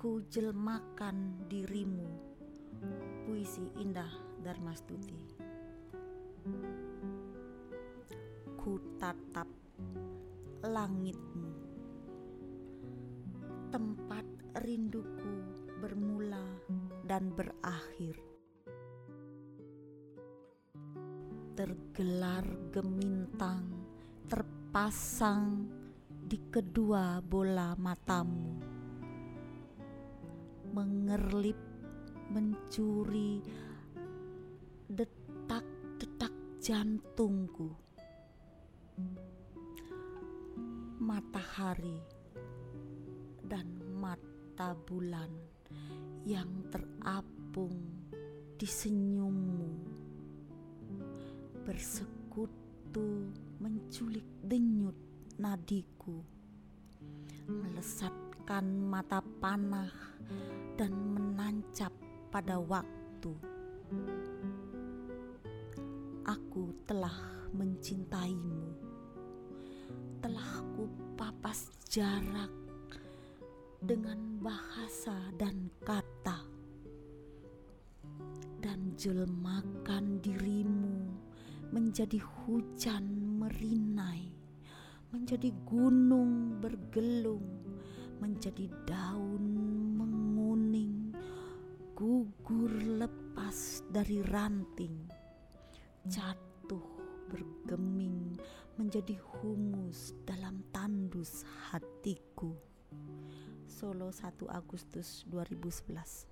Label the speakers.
Speaker 1: ku jelmakan dirimu. Puisi indah Darmastuti ku tatap langitmu. Tempat rinduku bermula dan berakhir. Tergelar gemintang terpasang di kedua bola matamu mengerlip mencuri detak-detak jantungku. Matahari dan mata bulan yang terapung di senyummu bersekutu menculik denyut nadiku melesatkan mata panah dan menancap pada waktu. Aku telah mencintaimu. Telah kupapas jarak dengan bahasa dan kata. Dan jelmakan dirimu menjadi hujan merinai menjadi gunung bergelung menjadi daun menguning gugur lepas dari ranting jatuh bergeming menjadi humus dalam tandus hatiku. Solo 1 Agustus 2011